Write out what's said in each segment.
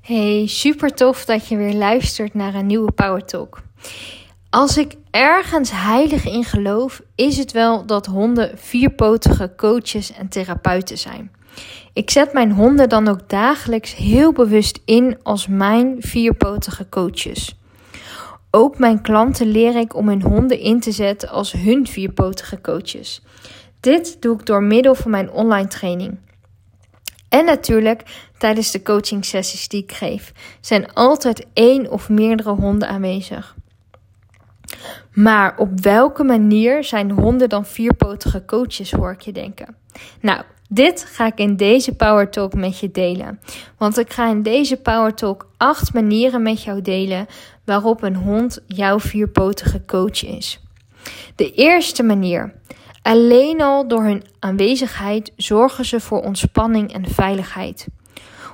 Hey, super tof dat je weer luistert naar een nieuwe Power Talk. Als ik ergens heilig in geloof, is het wel dat honden vierpotige coaches en therapeuten zijn. Ik zet mijn honden dan ook dagelijks heel bewust in als mijn vierpotige coaches. Ook mijn klanten leer ik om hun honden in te zetten als hun vierpotige coaches. Dit doe ik door middel van mijn online training. En natuurlijk tijdens de coaching sessies die ik geef zijn altijd één of meerdere honden aanwezig. Maar op welke manier zijn honden dan vierpotige coaches, hoor ik je denken? Nou, dit ga ik in deze Power Talk met je delen. Want ik ga in deze Power Talk acht manieren met jou delen waarop een hond jouw vierpotige coach is. De eerste manier. Alleen al door hun aanwezigheid zorgen ze voor ontspanning en veiligheid.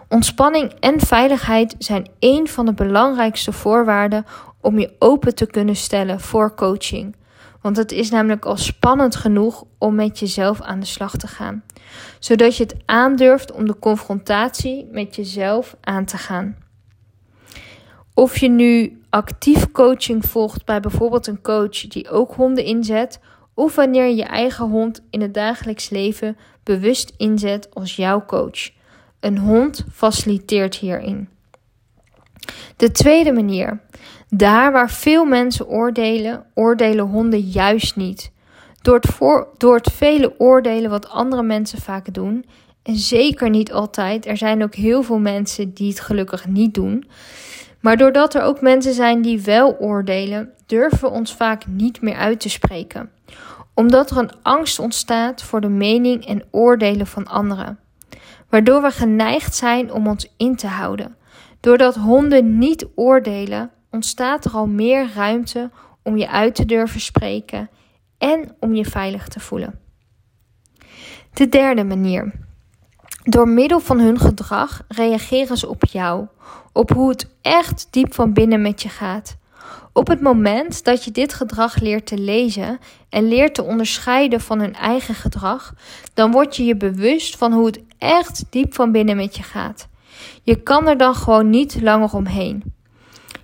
Ontspanning en veiligheid zijn een van de belangrijkste voorwaarden om je open te kunnen stellen voor coaching. Want het is namelijk al spannend genoeg om met jezelf aan de slag te gaan, zodat je het aandurft om de confrontatie met jezelf aan te gaan. Of je nu actief coaching volgt bij bijvoorbeeld een coach die ook honden inzet, of wanneer je je eigen hond in het dagelijks leven bewust inzet als jouw coach. Een hond faciliteert hierin. De tweede manier. Daar waar veel mensen oordelen, oordelen honden juist niet. Door het, door het vele oordelen wat andere mensen vaak doen, en zeker niet altijd, er zijn ook heel veel mensen die het gelukkig niet doen. Maar doordat er ook mensen zijn die wel oordelen, durven we ons vaak niet meer uit te spreken. Omdat er een angst ontstaat voor de mening en oordelen van anderen. Waardoor we geneigd zijn om ons in te houden. Doordat honden niet oordelen, ontstaat er al meer ruimte om je uit te durven spreken en om je veilig te voelen. De derde manier. Door middel van hun gedrag reageren ze op jou, op hoe het echt diep van binnen met je gaat. Op het moment dat je dit gedrag leert te lezen en leert te onderscheiden van hun eigen gedrag, dan word je je bewust van hoe het echt diep van binnen met je gaat. Je kan er dan gewoon niet langer omheen.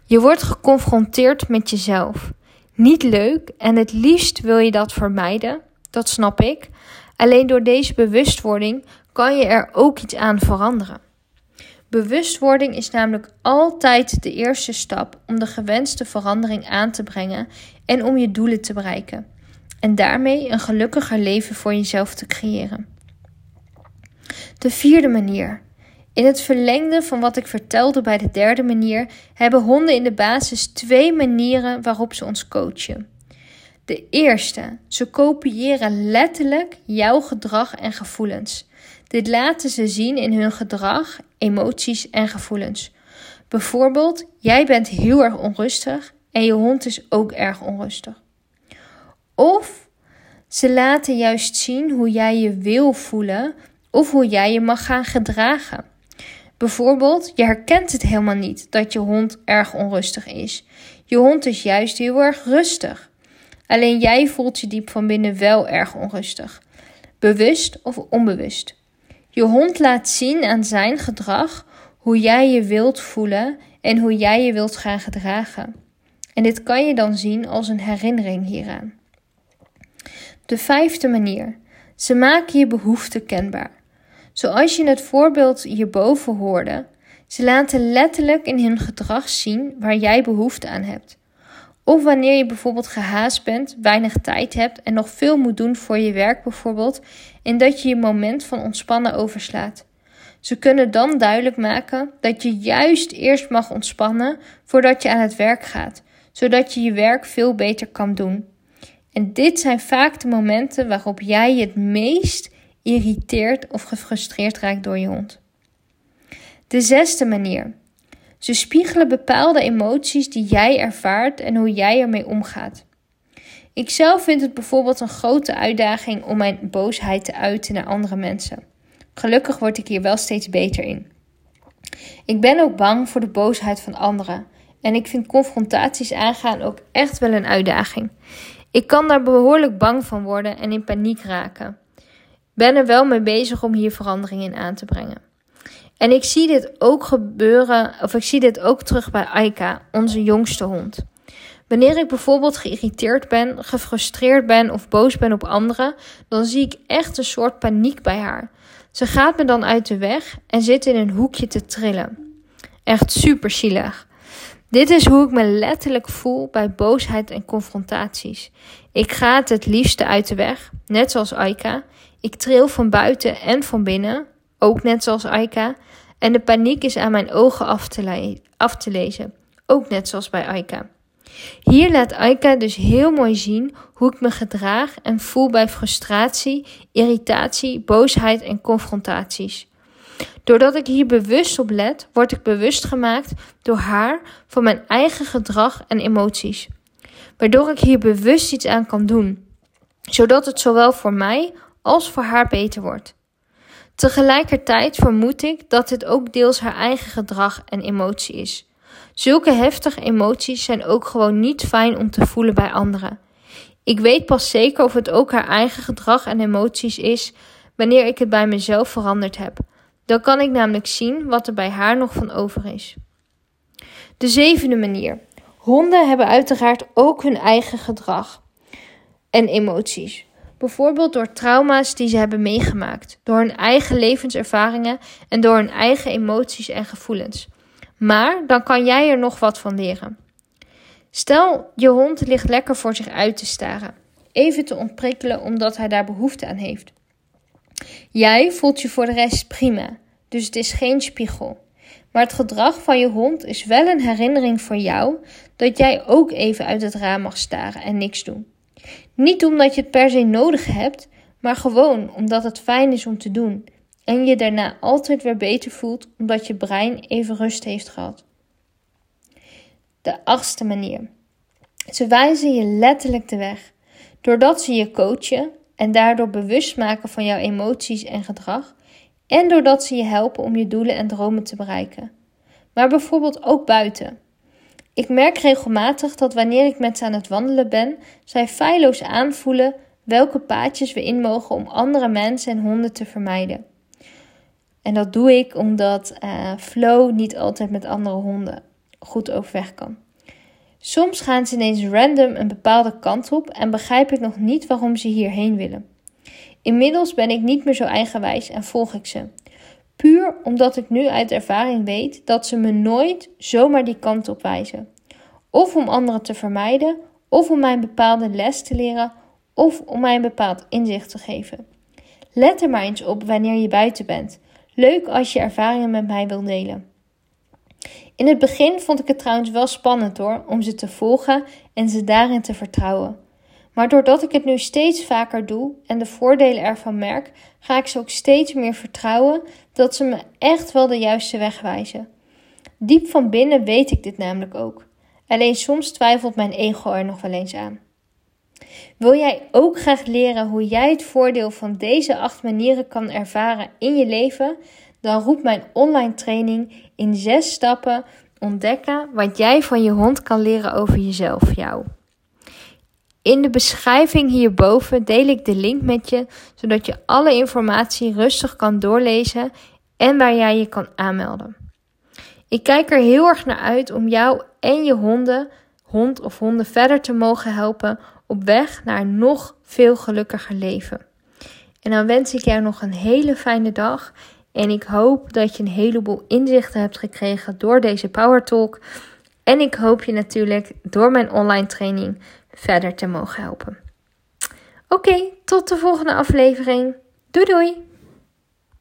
Je wordt geconfronteerd met jezelf. Niet leuk en het liefst wil je dat vermijden, dat snap ik. Alleen door deze bewustwording kan je er ook iets aan veranderen. Bewustwording is namelijk altijd de eerste stap om de gewenste verandering aan te brengen en om je doelen te bereiken. En daarmee een gelukkiger leven voor jezelf te creëren. De vierde manier. In het verlengde van wat ik vertelde bij de derde manier, hebben honden in de basis twee manieren waarop ze ons coachen. De eerste, ze kopiëren letterlijk jouw gedrag en gevoelens. Dit laten ze zien in hun gedrag, emoties en gevoelens. Bijvoorbeeld, jij bent heel erg onrustig en je hond is ook erg onrustig. Of ze laten juist zien hoe jij je wil voelen of hoe jij je mag gaan gedragen. Bijvoorbeeld, je herkent het helemaal niet dat je hond erg onrustig is. Je hond is juist heel erg rustig. Alleen jij voelt je diep van binnen wel erg onrustig. Bewust of onbewust. Je hond laat zien aan zijn gedrag hoe jij je wilt voelen en hoe jij je wilt gaan gedragen. En dit kan je dan zien als een herinnering hieraan. De vijfde manier. Ze maken je behoeften kenbaar. Zoals je in het voorbeeld hierboven hoorde, ze laten letterlijk in hun gedrag zien waar jij behoefte aan hebt. Of wanneer je bijvoorbeeld gehaast bent, weinig tijd hebt en nog veel moet doen voor je werk bijvoorbeeld, en dat je je moment van ontspannen overslaat. Ze kunnen dan duidelijk maken dat je juist eerst mag ontspannen voordat je aan het werk gaat, zodat je je werk veel beter kan doen. En dit zijn vaak de momenten waarop jij je het meest irriteert of gefrustreerd raakt door je hond. De zesde manier. Ze spiegelen bepaalde emoties die jij ervaart en hoe jij ermee omgaat. Ik zelf vind het bijvoorbeeld een grote uitdaging om mijn boosheid te uiten naar andere mensen. Gelukkig word ik hier wel steeds beter in. Ik ben ook bang voor de boosheid van anderen en ik vind confrontaties aangaan ook echt wel een uitdaging. Ik kan daar behoorlijk bang van worden en in paniek raken. Ben er wel mee bezig om hier verandering in aan te brengen. En ik zie dit ook gebeuren, of ik zie dit ook terug bij Aika, onze jongste hond. Wanneer ik bijvoorbeeld geïrriteerd ben, gefrustreerd ben of boos ben op anderen, dan zie ik echt een soort paniek bij haar. Ze gaat me dan uit de weg en zit in een hoekje te trillen. Echt super zielig. Dit is hoe ik me letterlijk voel bij boosheid en confrontaties. Ik ga het het liefste uit de weg, net zoals Aika. Ik tril van buiten en van binnen, ook net zoals Aika. En de paniek is aan mijn ogen af te, af te lezen, ook net zoals bij Aika. Hier laat Aika dus heel mooi zien hoe ik me gedraag en voel bij frustratie, irritatie, boosheid en confrontaties. Doordat ik hier bewust op let, word ik bewust gemaakt door haar van mijn eigen gedrag en emoties. Waardoor ik hier bewust iets aan kan doen, zodat het zowel voor mij als voor haar beter wordt. Tegelijkertijd vermoed ik dat dit ook deels haar eigen gedrag en emotie is. Zulke heftige emoties zijn ook gewoon niet fijn om te voelen bij anderen. Ik weet pas zeker of het ook haar eigen gedrag en emoties is wanneer ik het bij mezelf veranderd heb. Dan kan ik namelijk zien wat er bij haar nog van over is. De zevende manier. Honden hebben uiteraard ook hun eigen gedrag en emoties. Bijvoorbeeld door trauma's die ze hebben meegemaakt, door hun eigen levenservaringen en door hun eigen emoties en gevoelens. Maar dan kan jij er nog wat van leren. Stel, je hond ligt lekker voor zich uit te staren, even te ontprikkelen omdat hij daar behoefte aan heeft. Jij voelt je voor de rest prima, dus het is geen spiegel. Maar het gedrag van je hond is wel een herinnering voor jou dat jij ook even uit het raam mag staren en niks doen. Niet omdat je het per se nodig hebt, maar gewoon omdat het fijn is om te doen en je daarna altijd weer beter voelt omdat je brein even rust heeft gehad. De achtste manier. Ze wijzen je letterlijk de weg. Doordat ze je coachen en daardoor bewust maken van jouw emoties en gedrag, en doordat ze je helpen om je doelen en dromen te bereiken. Maar bijvoorbeeld ook buiten. Ik merk regelmatig dat wanneer ik met ze aan het wandelen ben, zij feilloos aanvoelen welke paadjes we in mogen om andere mensen en honden te vermijden. En dat doe ik omdat uh, Flow niet altijd met andere honden goed overweg kan. Soms gaan ze ineens random een bepaalde kant op en begrijp ik nog niet waarom ze hierheen willen. Inmiddels ben ik niet meer zo eigenwijs en volg ik ze. Puur omdat ik nu uit ervaring weet dat ze me nooit zomaar die kant op wijzen. Of om anderen te vermijden, of om mij een bepaalde les te leren, of om mij een bepaald inzicht te geven. Let er maar eens op wanneer je buiten bent. Leuk als je ervaringen met mij wilt delen. In het begin vond ik het trouwens wel spannend hoor, om ze te volgen en ze daarin te vertrouwen. Maar doordat ik het nu steeds vaker doe en de voordelen ervan merk, ga ik ze ook steeds meer vertrouwen dat ze me echt wel de juiste weg wijzen. Diep van binnen weet ik dit namelijk ook. Alleen soms twijfelt mijn ego er nog wel eens aan. Wil jij ook graag leren hoe jij het voordeel van deze acht manieren kan ervaren in je leven? Dan roep mijn online training in zes stappen ontdekken wat jij van je hond kan leren over jezelf, jou. In de beschrijving hierboven deel ik de link met je, zodat je alle informatie rustig kan doorlezen en waar jij je kan aanmelden. Ik kijk er heel erg naar uit om jou en je honden, hond of honden verder te mogen helpen op weg naar een nog veel gelukkiger leven. En dan wens ik jou nog een hele fijne dag en ik hoop dat je een heleboel inzichten hebt gekregen door deze Power Talk. En ik hoop je natuurlijk door mijn online training verder te mogen helpen. Oké, tot de volgende aflevering. Doei doei!